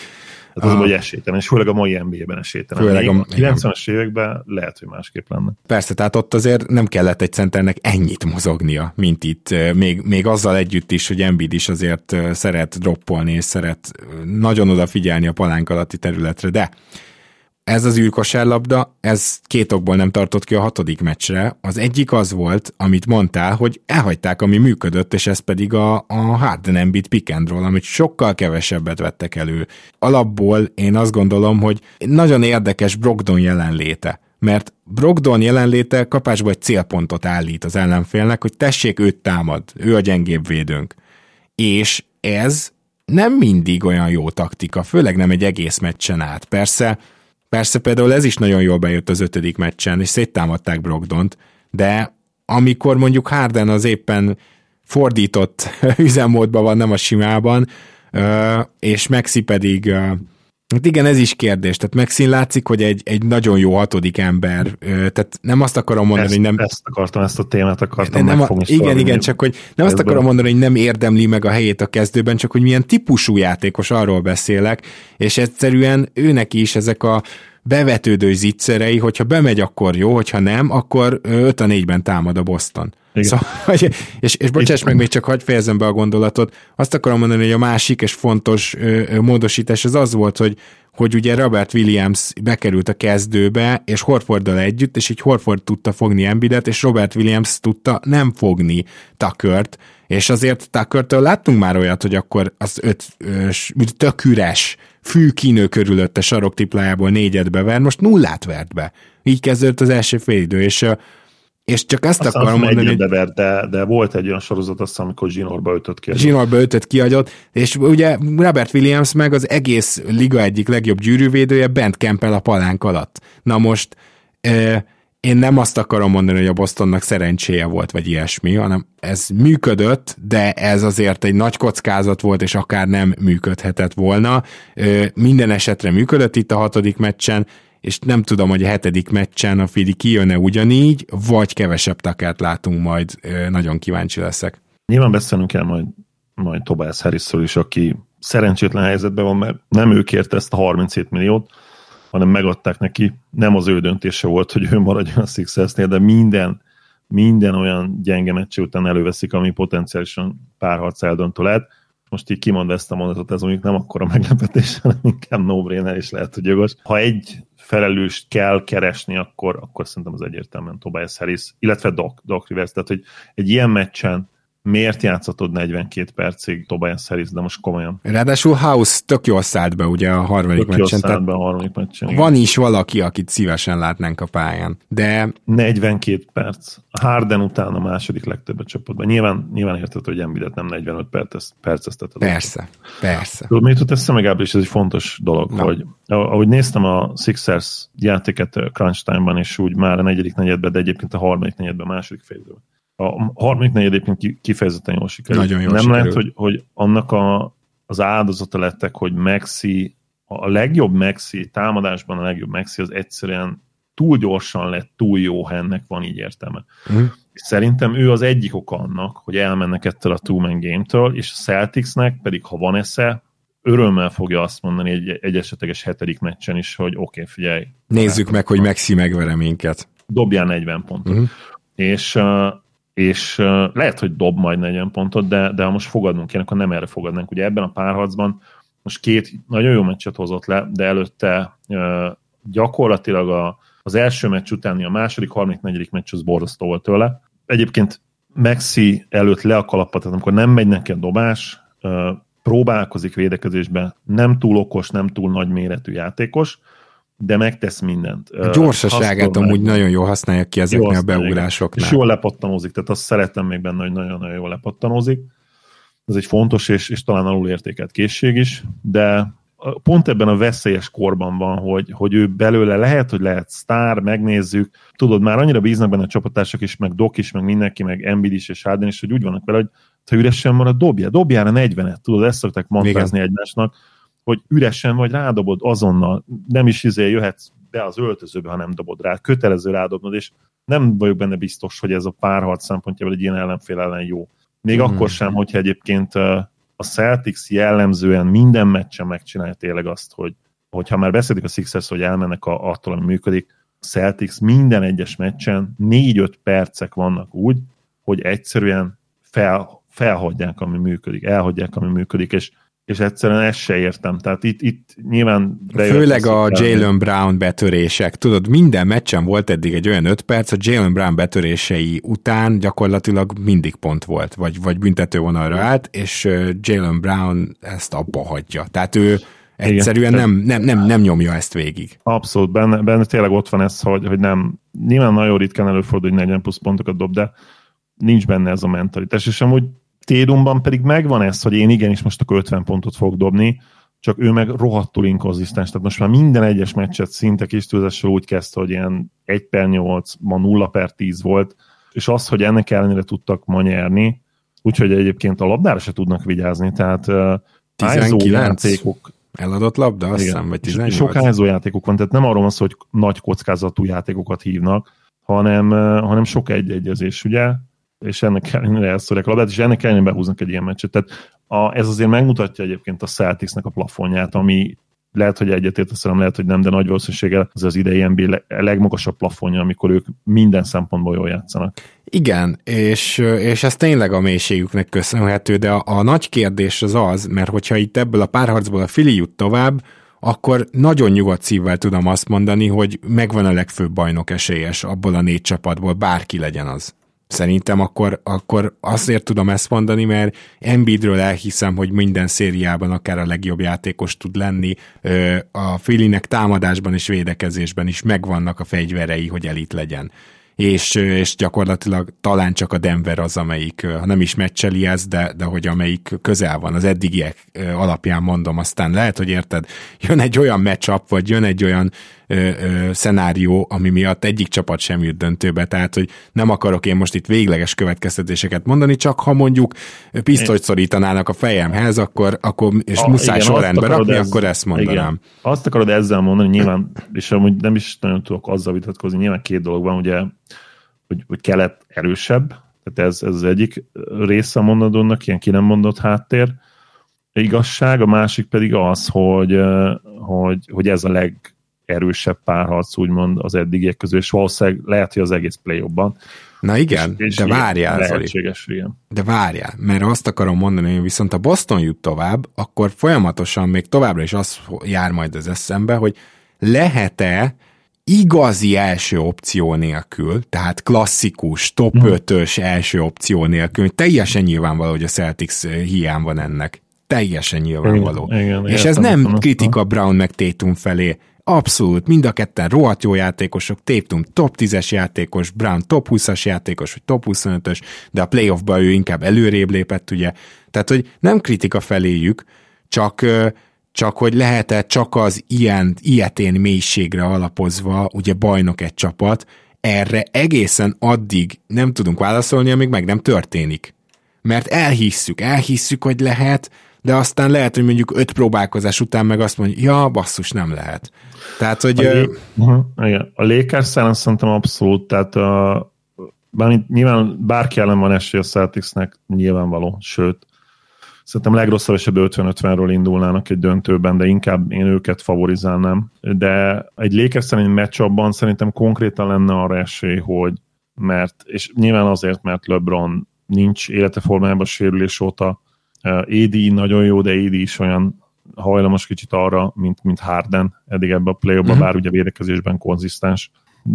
Hát az, hogy esélytelen, és főleg a mai NBA-ben esélytelen. Főleg a, 90-es években lehet, hogy másképp lenne. Persze, tehát ott azért nem kellett egy centernek ennyit mozognia, mint itt. Még, még azzal együtt is, hogy Embiid is azért szeret droppolni, és szeret nagyon odafigyelni a palánk alatti területre, de ez az űrkosárlabda, ez két okból nem tartott ki a hatodik meccsre. Az egyik az volt, amit mondtál, hogy elhagyták, ami működött, és ez pedig a, a Harden Embiid pick and roll, amit sokkal kevesebbet vettek elő. Alapból én azt gondolom, hogy nagyon érdekes Brogdon jelenléte mert Brogdon jelenléte kapásba egy célpontot állít az ellenfélnek, hogy tessék, őt támad, ő a gyengébb védőnk. És ez nem mindig olyan jó taktika, főleg nem egy egész meccsen át. Persze Persze például ez is nagyon jól bejött az ötödik meccsen, és széttámadták Brogdont, de amikor mondjuk Harden az éppen fordított üzemmódban van, nem a simában, és Maxi pedig Hát igen, ez is kérdés. Tehát Maxin látszik, hogy egy, egy nagyon jó hatodik ember. Tehát nem azt akarom mondani, ezt, hogy nem... Ezt akartam, ezt a témát akartam nem megfogni. A, igen, igen, csak hogy nem azt akarom mondani, hogy nem érdemli meg a helyét a kezdőben, csak hogy milyen típusú játékos, arról beszélek, és egyszerűen őnek is ezek a bevetődő zicserei, hogyha bemegy, akkor jó, hogyha nem, akkor 5 a 4-ben támad a Boston. Szóval, és, és bocsáss meg, még csak hagyd fejezem be a gondolatot. Azt akarom mondani, hogy a másik és fontos ö, módosítás az az volt, hogy hogy ugye Robert Williams bekerült a kezdőbe, és Horforddal együtt, és így Horford tudta fogni Embidet, és Robert Williams tudta nem fogni Tuckert, és azért Tuckertől láttunk már olyat, hogy akkor az öt ö, tök üres fű kínő körülötte saroktiplájából négyet bever, most nullát vert be. Így kezdődött az első félidő, és és csak ezt Aztán akarom mondani, hogy... Bevert, de, de volt egy olyan sorozat, azt amikor Zsinorba ötöt ki. Zsinorba ötöt kiadott, és ugye Robert Williams meg az egész liga egyik legjobb gyűrűvédője bent kempel a palánk alatt. Na most e, én nem azt akarom mondani, hogy a Bostonnak szerencséje volt, vagy ilyesmi, hanem ez működött, de ez azért egy nagy kockázat volt, és akár nem működhetett volna. Minden esetre működött itt a hatodik meccsen, és nem tudom, hogy a hetedik meccsen a Fili kijön-e ugyanígy, vagy kevesebb takát látunk majd, nagyon kíváncsi leszek. Nyilván beszélnünk kell majd, majd Tobias harris is, aki szerencsétlen helyzetben van, mert nem ő kérte ezt a 37 milliót, hanem megadták neki. Nem az ő döntése volt, hogy ő maradjon a Sixersnél, de minden, minden olyan gyenge meccs után előveszik, ami potenciálisan párharc eldöntő lehet. Most így kimond ezt a mondatot, ez mondjuk nem akkora meglepetés, hanem inkább no és lehet, hogy jogos. Ha egy felelőst kell keresni, akkor, akkor szerintem az egyértelműen Tobias Harris, illetve Doc, Doc Rivers, tehát hogy egy ilyen meccsen miért játszhatod 42 percig Tobias Harris, de most komolyan. Ráadásul House tök jól szállt be ugye a harmadik tök meccsen. Tök be a harmadik meccsen. Van is valaki, akit szívesen látnánk a pályán, de... 42 perc. Harden után a második legtöbb a csapatban. Nyilván, nyilván érted, hogy Embiidet nem 45 perc, percezteted. Persze, persze. Tudod, mit jut eszembe, Gábor, és ez egy fontos dolog, Na. hogy ahogy néztem a Sixers játéket Crunch Time-ban, és úgy már a negyedik negyedben, de egyébként a harmadik negyedben, a második félidőben A harmadik negyed egyébként kifejezetten jól sikerült. Nagyon jól Nem sikerült. lehet, hogy, hogy annak a, az áldozata lettek, hogy Maxi, a legjobb Maxi, támadásban a legjobb Maxi az egyszerűen túl gyorsan lett, túl jó hennek van így értelme. Mhm. És szerintem ő az egyik oka annak, hogy elmennek ettől a two-man game-től, és a Celticsnek pedig, ha van esze, örömmel fogja azt mondani egy, egy esetleges hetedik meccsen is, hogy oké, okay, figyelj, Nézzük meg, hogy Maxi megvere minket. dobjál 40 pontot. Mhm. És, uh, és lehet, hogy dob majd 40 pontot, de, de ha most fogadnunk kéne, akkor nem erre fogadnánk. Ugye ebben a párharcban most két nagyon jó meccset hozott le, de előtte uh, gyakorlatilag a, az első meccs utáni a második, harmadik, negyedik meccs az borzasztó volt tőle. Egyébként Maxi előtt le a kalapot, tehát amikor nem megy neki a dobás, próbálkozik védekezésben, nem túl okos, nem túl nagy méretű játékos, de megtesz mindent. A gyorsaságát amúgy nagyon jól használják ki Jó, ezeknél a azt igen. beugrásoknál. És jól lepattanózik, tehát azt szeretem még benne, hogy nagyon-nagyon jól lepattanózik. Ez egy fontos és, és talán alulértékelt készség is, de pont ebben a veszélyes korban van, hogy, hogy ő belőle lehet, hogy lehet sztár, megnézzük. Tudod, már annyira bíznak benne a csapatársak is, meg Dok is, meg mindenki, meg Embiid is és Harden is, hogy úgy vannak vele, hogy ha üresen marad, dobja, dobjál a 40-et, tudod, ezt szokták mantázni egymásnak, hogy üresen vagy rádobod azonnal, nem is izé jöhetsz be az öltözőbe, ha nem dobod rá, kötelező rádobnod, és nem vagyok benne biztos, hogy ez a párharc szempontjából egy ilyen ellenfél ellen jó. Még Hmm. mm. akkor sem, hogyha egyébként a Celtics jellemzően minden meccsen megcsinálja tényleg azt, hogy hogyha már beszélik a Sixers, hogy elmennek a, attól, ami működik, a Celtics minden egyes meccsen 4-5 percek vannak úgy, hogy egyszerűen fel, felhagyják, ami működik, elhagyják, ami működik, és, és egyszerűen ezt se értem. Tehát itt, itt nyilván... Főleg a Jalen Brown betörések. Tudod, minden meccsen volt eddig egy olyan öt perc, a Jalen Brown betörései után gyakorlatilag mindig pont volt, vagy, vagy büntetővonalra állt, és Jalen Brown ezt abba hagyja. Tehát ő egyszerűen nem, nem, nem, nem nyomja ezt végig. Abszolút, benne, benne tényleg ott van ez, hogy, hogy nem, nyilván nagyon ritkán előfordul, hogy 40 plusz pontokat dob, de nincs benne ez a mentalitás, és amúgy Tédumban pedig megvan ez, hogy én igenis most akkor 50 pontot fogok dobni, csak ő meg rohadtul inkonzisztens, tehát most már minden egyes meccset szinte kis túlzással úgy kezdte, hogy ilyen 1 per 8, ma 0 per 10 volt, és az, hogy ennek ellenére tudtak ma nyerni, úgyhogy egyébként a labdára se tudnak vigyázni, tehát uh, 19? játékok, Eladott labda, azt hiszem, vagy és 18. Sok hányzó játékok van, tehát nem arról van szó, hogy nagy kockázatú játékokat hívnak, hanem, hanem sok egy-egyezés, ugye? És ennek ellenére elszórják a labdát, és ennek ellenére behúznak egy ilyen meccset. Tehát a, ez azért megmutatja egyébként a Celticsnek a plafonját, ami lehet, hogy egyetértesz velem, lehet, hogy nem, de nagy valószínűséggel az az idei NBA le- legmagasabb plafonja, amikor ők minden szempontból jól játszanak. Igen, és, és ez tényleg a mélységüknek köszönhető, de a, a nagy kérdés az az, mert hogyha itt ebből a párharcból a Fili jut tovább, akkor nagyon nyugodt szívvel tudom azt mondani, hogy megvan a legfőbb bajnok esélyes abból a négy csapatból, bárki legyen az. Szerintem akkor, akkor azért tudom ezt mondani, mert Embiidről elhiszem, hogy minden szériában akár a legjobb játékos tud lenni. A Filinek támadásban és védekezésben is megvannak a fegyverei, hogy elit legyen és, és gyakorlatilag talán csak a Denver az, amelyik, ha nem is meccseli ez, de, de hogy amelyik közel van, az eddigiek alapján mondom, aztán lehet, hogy érted, jön egy olyan matchup, vagy jön egy olyan ö, ö, szenárió, ami miatt egyik csapat sem jut döntőbe, tehát, hogy nem akarok én most itt végleges következtetéseket mondani, csak ha mondjuk pisztolyt szorítanának a fejemhez, akkor, akkor és A- muszáj igen, sorrendbe rakni, ez- akkor ezt mondanám. Igen. Azt akarod ezzel mondani, nyilván, és amúgy nem is nagyon tudok azzal vitatkozni, nyilván két dolog van, ugye, hogy, hogy kelet erősebb, tehát ez, ez az egyik része a mondandónak, ilyen ki nem mondott háttér igazság, a másik pedig az, hogy, hogy, hogy ez a legerősebb párharc, úgymond az eddigiek közül, és valószínűleg lehet, hogy az egész play ban Na igen, és, és de várjál, Zoli. lehetséges, igen. De várjál, mert azt akarom mondani, hogy viszont a Boston jut tovább, akkor folyamatosan még továbbra is az jár majd az eszembe, hogy lehet-e igazi első opció nélkül, tehát klasszikus, top Mhm. 5-ös első opció nélkül, teljesen nyilvánvaló, hogy a Celtics hiány van ennek. Teljesen nyilvánvaló. Igen, igen, És ez nem kritika Brown meg Tatum felé. Abszolút, mind a ketten rohadt jó játékosok, Tatum top 10-es játékos, Brown top 20-as játékos, vagy top 25-ös, de a playoffba ő inkább előrébb lépett, ugye. Tehát, hogy nem kritika feléjük, csak, csak hogy lehet-e csak az ilyen, ilyetén mélységre alapozva, ugye bajnok egy csapat, erre egészen addig nem tudunk válaszolni, amíg meg nem történik. Mert elhisszük, elhisszük, hogy lehet, de aztán lehet, hogy mondjuk öt próbálkozás után meg azt mondja, ja, basszus, nem lehet. Tehát, hogy... A, uh, igen. a lakers szerintem abszolút, tehát a, bármint, nyilván bárki ellen van esély a Celticsnek, nyilvánvaló, sőt, szerintem legrosszabb esetben 50-50-ről indulnának egy döntőben, de inkább én őket favorizálnám. De egy Lakers szerint meccsabban szerintem konkrétan lenne arra esély, hogy mert, és nyilván azért, mert LeBron nincs élete formájában sérülés óta, AD nagyon jó, de AD is olyan hajlamos kicsit arra, mint, mint Harden eddig ebbe a play uh-huh. bár ugye védekezésben konzisztens.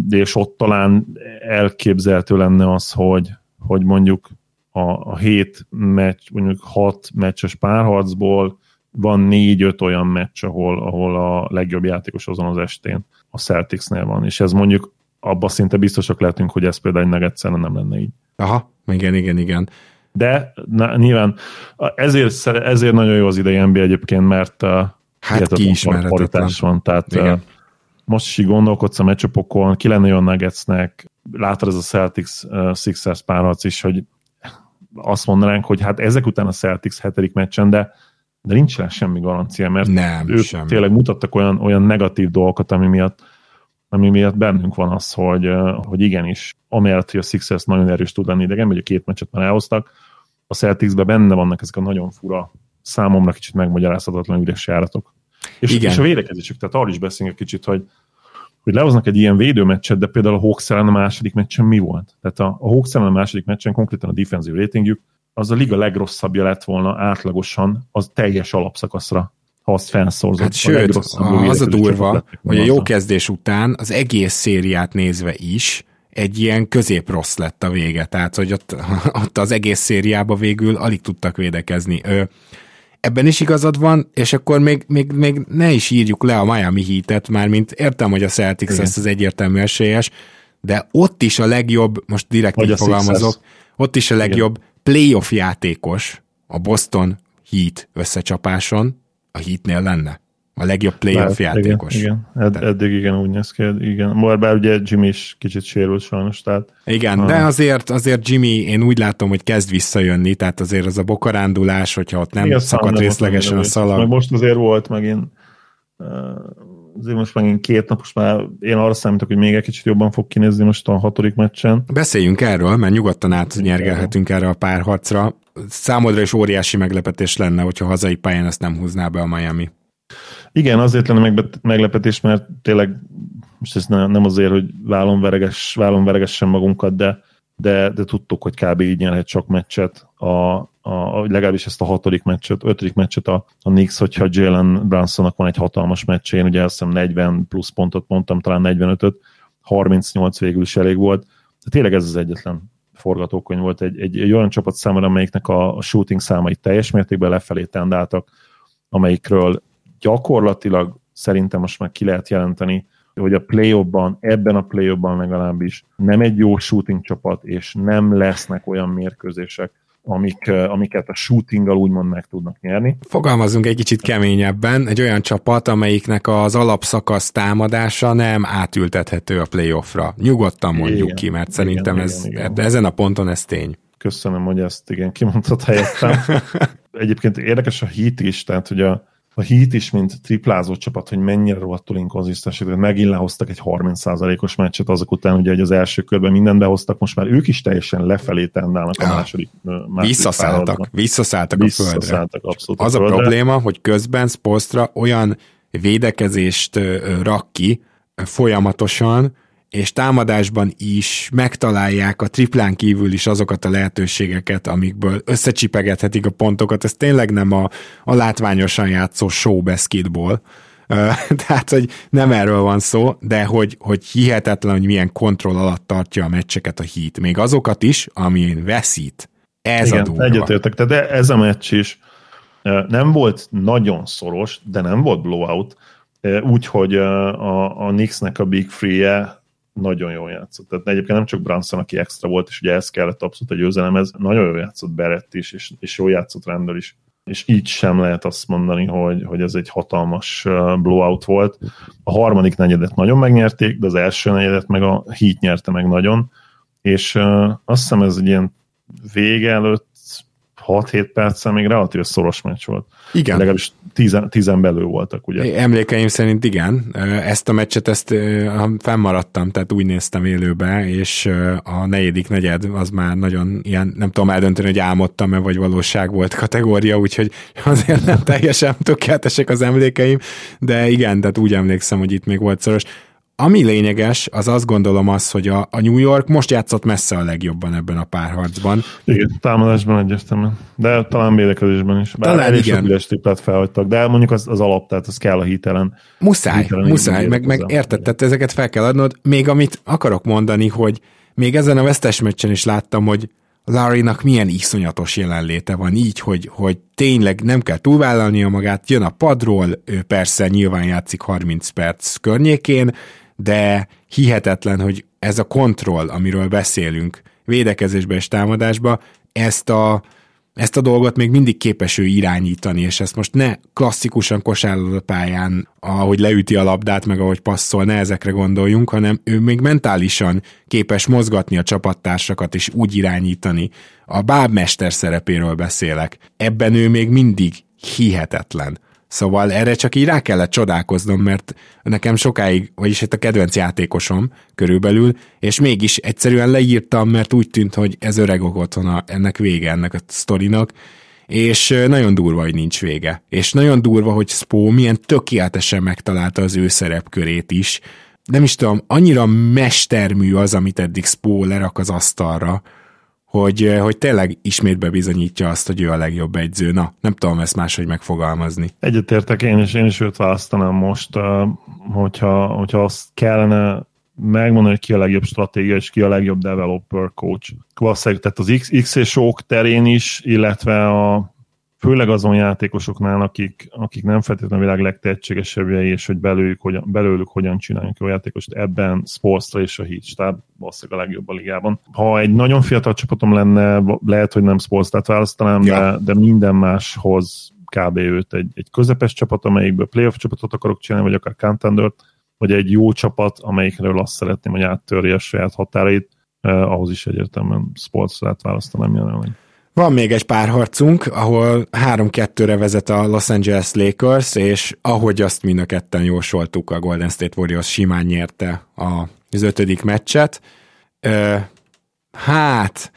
És ott talán elképzelhető lenne az, hogy, hogy mondjuk a, a hét meccs, mondjuk hat meccses párharcból van négy-öt olyan meccs, ahol, ahol a legjobb játékos azon az estén a Celticsnél van, és ez mondjuk abban szinte biztosak lehetünk, hogy ez például egy nem lenne így. Aha, igen, igen, igen. De na, nyilván ezért, ezért nagyon jó az idei NBA egyébként, mert hát kiismerhetetlen. van, tehát Igen. most is gondolkodsz a meccsapokon, ki lenne jó Nuggetsnek, látod ez a Celtics uh, Sixers párharc is, hogy azt mondanánk, hogy hát ezek után a Celtics hetedik meccsen, de de nincs rá semmi garancia, mert nem, ők semmi. tényleg mutattak olyan, olyan negatív dolgokat, ami miatt, ami miatt bennünk van az, hogy, hogy igenis, amellett, hogy a Sixers nagyon erős tud lenni idegen, hogy a két meccset már elhoztak, a Celticsben benne vannak ezek a nagyon fura, számomra kicsit megmagyarázhatatlan üres járatok. És, Igen. és a védekezésük, tehát arról is beszélünk egy kicsit, hogy hogy lehoznak egy ilyen védőmeccset, de például a Hawks ellen a második meccsen mi volt? Tehát a, a Hawks ellen a második meccsen konkrétan a defensív ratingjük az a liga legrosszabbja lett volna átlagosan az teljes alapszakaszra, ha azt felszorzott. Hát sőt, a az a durva, hogy a jó kezdés után az egész szériát nézve is egy ilyen középrossz lett a vége, tehát hogy ott, ott az egész szériába végül alig tudtak védekezni. Ö, ebben is igazad van, és akkor még, még, még ne is írjuk le a Miami Heat-et, már mint értem, hogy a Celtics Igen. lesz az egyértelmű esélyes, de ott is a legjobb, most direkt így fogalmazok, ott is a legjobb Igen. playoff játékos a Boston Heat összecsapáson a Heatnél lenne. A legjobb playoff játékos. Igen, igen. Ed, eddig igen, úgy néz ki, igen. Bár, bár ugye Jimmy is kicsit sérült sajnos, tehát... Igen, a... de azért, azért Jimmy, én úgy látom, hogy kezd visszajönni, tehát azért az a bokarándulás, hogyha ott nem igen, szakadt részlegesen a szalag. Meg most azért volt megint azért most megint két napos már én arra számítok, hogy még egy kicsit jobban fog kinézni most a hatodik meccsen. Beszéljünk erről, mert nyugodtan átnyergelhetünk erre a párharcra. Számodra is óriási meglepetés lenne, hogyha hazai pályán ezt nem húzná be a Miami. Igen, azért lenne meglepetés, mert tényleg most ez nem azért, hogy vállon, vereges, vállon veregessem magunkat, de, de, de tudtuk, hogy kb. így nyerhet csak meccset, a, a, legalábbis ezt a hatodik meccset, ötödik meccset a, a Knicks, hogyha Jalen Brunsonnak van egy hatalmas meccsén, ugye azt hiszem 40 plusz pontot mondtam, talán 45-öt, 38 végül is elég volt. De tényleg ez az egyetlen forgatókönyv volt egy, egy, egy olyan csapat számára, amelyiknek a, a shooting számai teljes mértékben lefelé tendáltak, amelyikről gyakorlatilag szerintem most már ki lehet jelenteni, hogy a play ebben a play legalábbis nem egy jó shooting csapat, és nem lesznek olyan mérkőzések, amik, amiket a shootinggal úgymond meg tudnak nyerni. Fogalmazunk egy kicsit keményebben, egy olyan csapat, amelyiknek az alapszakasz támadása nem átültethető a playoffra. Nyugodtan mondjuk igen, ki, mert szerintem igen, ez, igen, igen. ezen a ponton ez tény. Köszönöm, hogy ezt igen kimondtad helyettem. Egyébként érdekes a hit is, tehát hogy a, a Heat is, mint triplázó csapat, hogy mennyire rohadtul inkonzisztens, megint lehoztak egy 30%-os meccset azok után, ugye, hogy az első körben mindent behoztak, most már ők is teljesen lefelé tendálnak a második, második Visszaszálltak, visszaszálltak, visszaszálltak a földre. Az a, a probléma, hogy közben Spostra olyan védekezést rak ki folyamatosan, és támadásban is megtalálják a triplán kívül is azokat a lehetőségeket, amikből összecsipegethetik a pontokat. Ez tényleg nem a, a látványosan játszó show basketball, tehát, hogy nem erről van szó, de hogy, hogy hihetetlen, hogy milyen kontroll alatt tartja a meccseket a hit. Még azokat is, amin veszít. Ez Igen, a durva. Egyetértek, de ez a meccs is nem volt nagyon szoros, de nem volt blowout, úgyhogy a, a Knicksnek a Big Free-je nagyon jól játszott. Tehát egyébként nem csak Branson, aki extra volt, és ugye ez kellett abszolút a győzelemhez, nagyon jól játszott Berett is, és, és jól játszott Randall is. és így sem lehet azt mondani, hogy, hogy ez egy hatalmas blowout volt. A harmadik negyedet nagyon megnyerték, de az első negyedet meg a Heat nyerte meg nagyon, és azt hiszem ez egy ilyen vége előtt 6-7 perccel még relatív szoros meccs volt. Igen. Legalábbis tizen, tizen belül voltak, ugye? Emlékeim szerint igen. Ezt a meccset, ezt fennmaradtam, tehát úgy néztem élőbe, és a negyedik negyed az már nagyon ilyen, nem tudom eldönteni, hogy álmodtam-e, vagy valóság volt kategória, úgyhogy azért nem teljesen tökéletesek az emlékeim, de igen, tehát úgy emlékszem, hogy itt még volt szoros. Ami lényeges, az azt gondolom az, hogy a, a New York most játszott messze a legjobban ebben a párharcban. Igen, támadásban egyértelműen. De talán védekezésben is. Bár talán igen. Üres felhagytak, de mondjuk az, az alap, tehát az kell a hitelen. Muszáj, hitelen muszáj, meg, meg érted, tehát ezeket fel kell adnod. Még amit akarok mondani, hogy még ezen a vesztes meccsen is láttam, hogy Larry-nak milyen iszonyatos jelenléte van így, hogy, hogy tényleg nem kell túlvállalnia magát, jön a padról, ő persze nyilván játszik 30 perc környékén, de hihetetlen, hogy ez a kontroll, amiről beszélünk, védekezésbe és támadásba, ezt a, ezt a dolgot még mindig képes ő irányítani, és ezt most ne klasszikusan kosárlabda pályán, ahogy leüti a labdát, meg ahogy passzol, ne ezekre gondoljunk, hanem ő még mentálisan képes mozgatni a csapattársakat és úgy irányítani. A bábmester szerepéről beszélek. Ebben ő még mindig hihetetlen. Szóval erre csak így rá kellett csodálkoznom, mert nekem sokáig, vagyis itt a kedvenc játékosom körülbelül, és mégis egyszerűen leírtam, mert úgy tűnt, hogy ez öreg otthona, ennek vége ennek a sztorinak, és nagyon durva, hogy nincs vége. És nagyon durva, hogy Spó milyen tökéletesen megtalálta az ő szerepkörét is. Nem is tudom, annyira mestermű az, amit eddig Spó lerak az asztalra, hogy, eh, hogy tényleg ismét bebizonyítja azt, hogy ő a legjobb egyző. Na, nem tudom ezt máshogy megfogalmazni. Egyetértek én is, én is őt választanám most, eh, hogyha, hogyha azt kellene megmondani, hogy ki a legjobb stratégia, és ki a legjobb developer coach. Valószínűleg, tehát az X, X és ok terén is, illetve a főleg azon játékosoknál, akik, akik nem feltétlenül a világ legtehetségesebbjei, és hogy belőlük hogyan, belőlük hogyan csináljunk jó játékost, ebben Sportsra és a Heat stáb valószínűleg a legjobb a ligában. Ha egy nagyon fiatal csapatom lenne, lehet, hogy nem Sports-t választanám, ja. de, de minden máshoz kb. őt egy, egy közepes csapat, amelyikből playoff csapatot akarok csinálni, vagy akár contendert, vagy egy jó csapat, amelyikről azt szeretném, hogy áttörje a saját határait, eh, ahhoz is egyértelműen Sports-t választanám jelenleg. Van még egy pár harcunk, ahol 3-2-re vezet a Los Angeles Lakers, és ahogy azt mind a ketten jósoltuk, a Golden State Warriors simán nyerte az ötödik meccset. hát,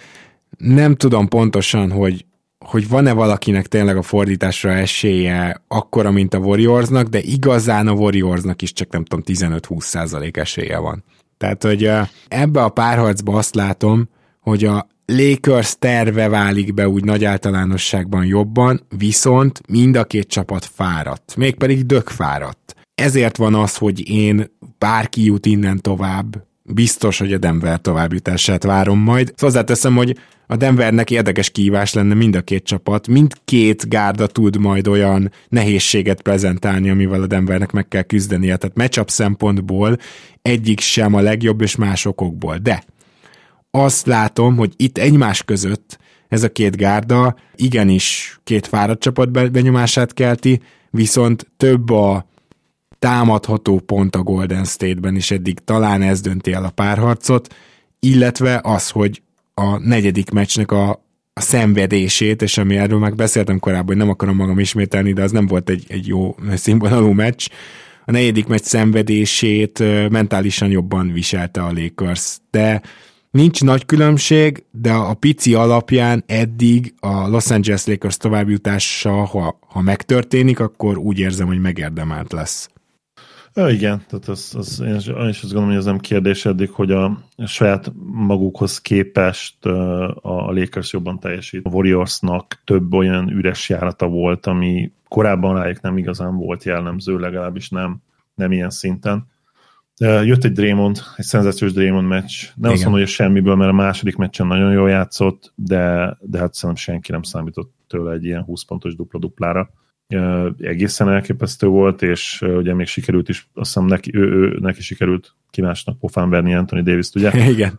nem tudom pontosan, hogy, hogy van-e valakinek tényleg a fordításra esélye akkora, mint a Warriorsnak, de igazán a Warriorsnak is csak nem tudom, 15-20 százalék esélye van. Tehát, hogy ebbe a párharcba azt látom, hogy a Lakers terve válik be úgy nagy általánosságban jobban, viszont mind a két csapat fáradt, mégpedig dök fáradt. Ezért van az, hogy én bárki jut innen tovább, biztos, hogy a Denver továbbjutását várom majd. Hozzáteszem, hogy a Denvernek érdekes kívás lenne mind a két csapat, mindkét gárda tud majd olyan nehézséget prezentálni, amivel a Denvernek meg kell küzdenie, tehát matchup szempontból egyik sem a legjobb, és másokokból. De azt látom, hogy itt egymás között ez a két gárda igenis két fáradt csapat benyomását kelti, viszont több a támadható pont a Golden State-ben, és eddig. Talán ez dönti el a párharcot, illetve az, hogy a negyedik meccsnek a, a szenvedését, és ami erről meg beszéltem korábban, hogy nem akarom magam ismételni, de az nem volt egy, egy jó színvonalú meccs, a negyedik meccs szenvedését mentálisan jobban viselte a Lakers, de Nincs nagy különbség, de a pici alapján eddig a Los Angeles Lakers továbbjutása, ha, ha megtörténik, akkor úgy érzem, hogy megérdemelt lesz. Ja, igen, tehát az, az, én, is, én is azt gondolom, hogy ez nem kérdés eddig, hogy a saját magukhoz képest a Lakers jobban teljesít. A Warriorsnak több olyan üres járata volt, ami korábban rájuk nem igazán volt jellemző, legalábbis nem, nem ilyen szinten Jött egy Draymond, egy szenzációs Draymond meccs. Nem Igen. azt mondom, hogy semmiből, mert a második meccsen nagyon jól játszott, de, de hát szerintem senki nem számított tőle egy ilyen 20 pontos dupla-duplára. Egészen elképesztő volt, és ugye még sikerült is, azt hiszem neki, ő, ő, neki sikerült kimásnak pofán verni Anthony Davis-t, ugye? Igen.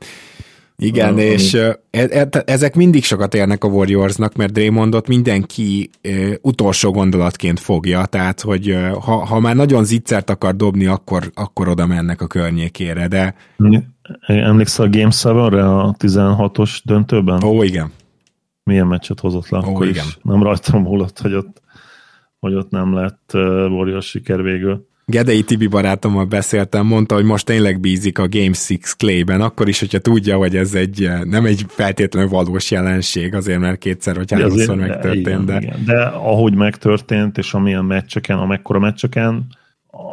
Igen, a, és e, e, ezek mindig sokat érnek a Warriorsnak, mert Draymondot mindenki e, utolsó gondolatként fogja, tehát hogy ha, ha már nagyon zicsert akar dobni, akkor, akkor oda mennek a környékére, de... Emlékszel a Game 7-re a 16-os döntőben? Ó, igen. Milyen meccset hozott le Ó, akkor igen. is? Nem rajtam múlott, hogy ott, hogy ott nem lett uh, Warriors siker végül. Gedei Tibi barátommal beszéltem, mondta, hogy most tényleg bízik a Game 6 Clay-ben, akkor is, hogyha tudja, hogy ez egy nem egy feltétlenül valós jelenség, azért mert kétszer vagy háromszor megtörtént. Igen, de... Igen. de ahogy megtörtént, és amilyen meccseken, amekkora meccseken,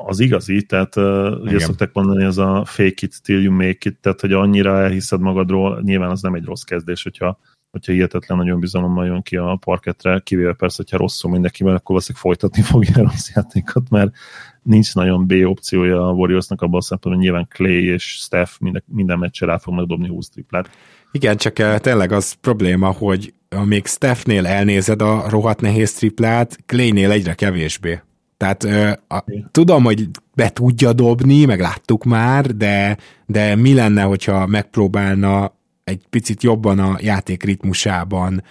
az igazi, tehát uh, ugye szokták mondani, ez a fake it till you make it, tehát hogy annyira elhiszed magadról, nyilván az nem egy rossz kezdés, hogyha hogyha hihetetlen nagyon bizalommal jön ki a parketre, kivéve persze, hogyha rosszul mindenkivel, akkor valószínűleg folytatni fogja a rossz játékot, mert nincs nagyon B opciója a Warriorsnak abban a szempontból, hogy nyilván Clay és Steph minden, minden meccsen rá fognak dobni 20 triplát. Igen, csak eh, tényleg az probléma, hogy amíg Stephnél elnézed a rohadt nehéz triplát, Claynél egyre kevésbé. Tehát ö, a, tudom, hogy be tudja dobni, meg láttuk már, de, de mi lenne, hogyha megpróbálna egy picit jobban a játék ritmusában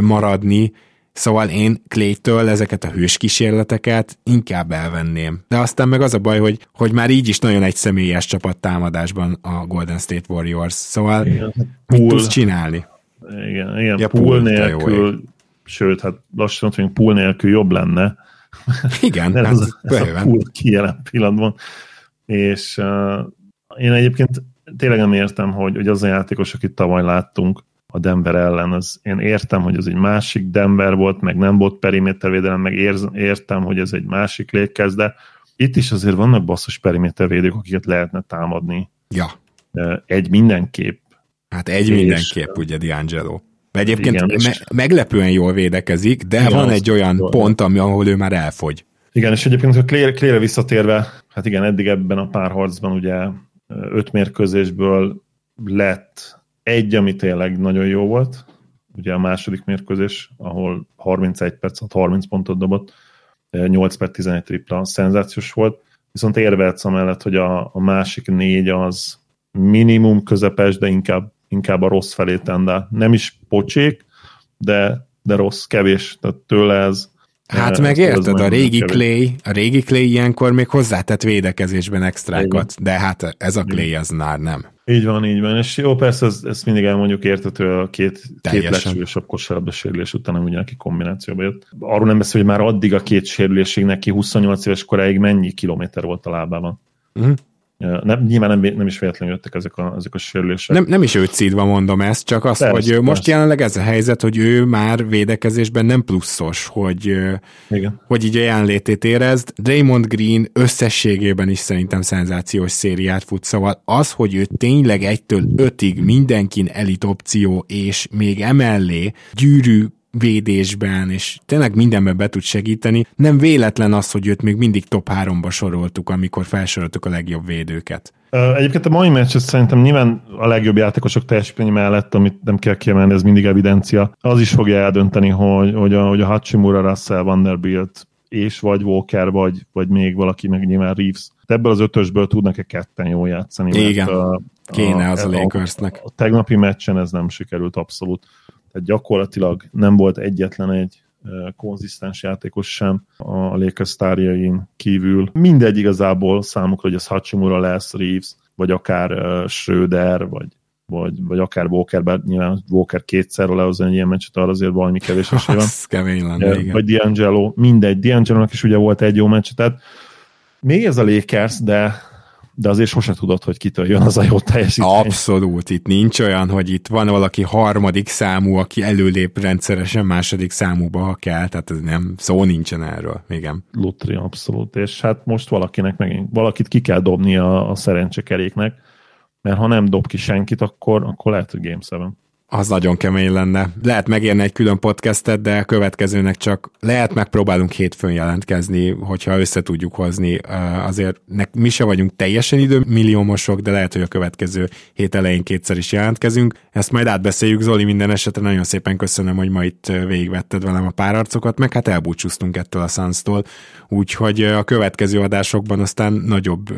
maradni, Szóval én Clay-től ezeket a hős kísérleteket inkább elvenném. De aztán meg az a baj, hogy, hogy már így is nagyon egy személyes csapat támadásban a Golden State Warriors. Szóval igen, mit pool, tudsz csinálni? Igen, igen ja, pool, pool nélkül, sőt, hát lassan hogy pool nélkül jobb lenne. Igen, hát ez, ez a pool ki jelen pillanatban. És uh, én egyébként tényleg nem értem, hogy, hogy az a játékos, akit tavaly láttunk, a Denver ellen. Az, én értem, hogy ez egy másik Denver volt, meg nem volt perimétervédelem, meg ér, értem, hogy ez egy másik légkez, de itt is azért vannak basszus perimétervédők, akiket lehetne támadni. Ja. Egy mindenképp. Hát egy és, mindenképp, ugye D'Angelo. Egyébként igen, me- meglepően jól védekezik, de igen, van egy olyan jól. pont, ami, ahol ő már elfogy. Igen, és egyébként a Clay-re visszatérve, hát igen, eddig ebben a párharcban ugye öt mérkőzésből lett egy, ami tényleg nagyon jó volt, ugye a második mérkőzés, ahol 31 perc, 30 pontot dobott, 8 per 11 tripla, szenzációs volt, viszont érvehetsz amellett, hogy a, a másik négy az minimum közepes, de inkább, inkább a rossz felé tendál. Nem is pocsék, de, de rossz, kevés, tehát tőle ez Hát meg érted, a régi Clay, a régi Clay ilyenkor még hozzátett védekezésben extrákat, de hát ez a Clay az már nem. Így van, így van. És jó, persze ezt, ezt mindig elmondjuk értető a két, két legsúlyosabb kosárlabda sérülés után, ami ugye neki kombinációba jött. Arról nem beszél, hogy már addig a két sérülésig neki 28 éves koráig mennyi kilométer volt a lábában. Uh-huh. Nem, nyilván nem, nem is véletlenül jöttek ezek a, ezek a sérülések. Nem, nem is őt szídva mondom ezt, csak azt, persze, hogy persze. most jelenleg ez a helyzet, hogy ő már védekezésben nem pluszos, hogy, Igen. hogy így a jelenlétét érezd. Draymond Green összességében is szerintem szenzációs szériát fut, szóval az, hogy ő tényleg egytől ötig mindenkin elit opció, és még emellé gyűrű védésben, és tényleg mindenben be tud segíteni. Nem véletlen az, hogy őt még mindig top 3-ba soroltuk, amikor felsoroltuk a legjobb védőket. Egyébként a mai meccs szerintem nyilván a legjobb játékosok teljesítménye mellett, amit nem kell kiemelni, ez mindig evidencia. Az is fogja eldönteni, hogy, hogy a, hogy a Hachimura, Russell, Vanderbilt és vagy Walker, vagy, vagy még valaki, meg nyilván Reeves. De ebből az ötösből tudnak-e ketten jól játszani? Igen, a, kéne az a, a Lakersnek. A, a tegnapi meccsen ez nem sikerült abszolút. Tehát gyakorlatilag nem volt egyetlen egy konzisztens játékos sem a Lakers sztárjain kívül. Mindegy igazából számukra, hogy az Hachimura lesz, Reeves, vagy akár Schröder, vagy, vagy, vagy akár Walker, bár nyilván Walker kétszer lehozni egy ilyen meccset, arra azért valami kevés esély van. kemény lenne, igen. Vagy D'Angelo, mindegy. D'Angelo-nak is ugye volt egy jó meccset, tehát még ez a Lakers, de de azért sose tudod, hogy kitől jön az a jó teljesítmény. Abszolút, itt nincs olyan, hogy itt van valaki harmadik számú, aki előlép rendszeresen második számúba, ha kell, tehát ez nem, szó nincsen erről, igen. Lutri, abszolút, és hát most valakinek megint, valakit ki kell dobni a, a szerencsekeréknek, mert ha nem dob ki senkit, akkor, akkor lehet, hogy Game 7. Az nagyon kemény lenne. Lehet megérni egy külön podcastet, de a következőnek csak lehet megpróbálunk hétfőn jelentkezni, hogyha össze tudjuk hozni. Azért mi se vagyunk teljesen időmilliómosok, de lehet, hogy a következő hét elején kétszer is jelentkezünk. Ezt majd átbeszéljük, Zoli, minden esetre nagyon szépen köszönöm, hogy ma itt végigvetted velem a párarcokat, meg hát elbúcsúztunk ettől a Suns-tól, úgyhogy a következő adásokban aztán nagyobb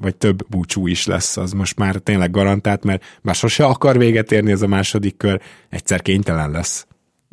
vagy több búcsú is lesz, az most már tényleg garantált, mert már sose akar véget érni ez a második kör, egyszer kénytelen lesz.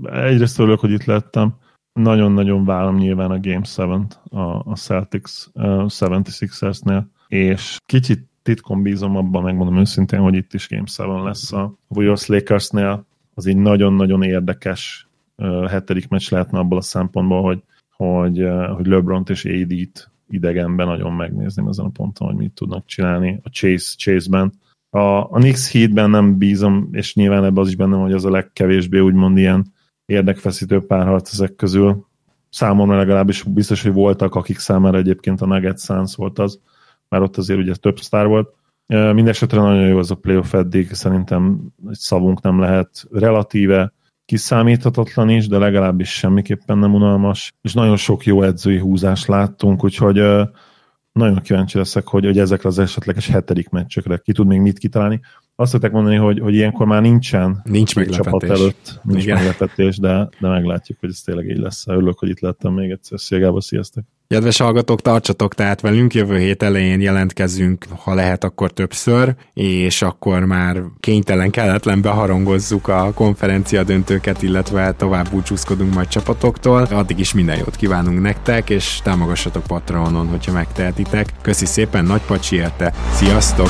Egyrészt örülök, hogy itt lettem. Nagyon-nagyon várom nyilván a Game 7 a, a Celtics uh, 76ersnél, és kicsit titkon bízom abban, megmondom őszintén, hogy itt is Game 7 lesz a Warriors Lakersnél. Az egy nagyon-nagyon érdekes uh, hetedik meccs lehetne abból a szempontból, hogy, hogy, uh, hogy LeBron és AD-t idegenben nagyon megnézni ezen a ponton, hogy mit tudnak csinálni a Chase, Chase-ben. A, a Knicks Heatben nem bízom, és nyilván ebben az is bennem, hogy az a legkevésbé úgymond ilyen érdekfeszítő párharc ezek közül. Számomra legalábbis biztos, hogy voltak, akik számára egyébként a Nugget Suns volt az, már ott azért ugye több sztár volt. Mindenesetre nagyon jó az a playoff eddig, szerintem egy szavunk nem lehet relatíve kiszámíthatatlan is, de legalábbis semmiképpen nem unalmas, és nagyon sok jó edzői húzást láttunk, úgyhogy nagyon kíváncsi leszek, hogy, hogy ezekre az esetleges hetedik meccsekre ki tud még mit kitalálni. Azt szokták mondani, hogy, hogy ilyenkor már nincsen nincs meglepetés. csapat előtt, nincs Igen. meglepetés, de, de meglátjuk, hogy ez tényleg így lesz. Örülök, hogy itt lettem még egyszer. Szia Gábor, sziasztok! Kedves hallgatók, tartsatok tehát velünk, jövő hét elején jelentkezünk, ha lehet, akkor többször, és akkor már kénytelen, kelletlen beharangozzuk a konferencia döntőket, illetve tovább búcsúzkodunk majd csapatoktól. Addig is minden jót kívánunk nektek, és támogassatok Patreonon, hogyha megtehetitek. Köszi szépen, nagy pacsi érte, sziasztok!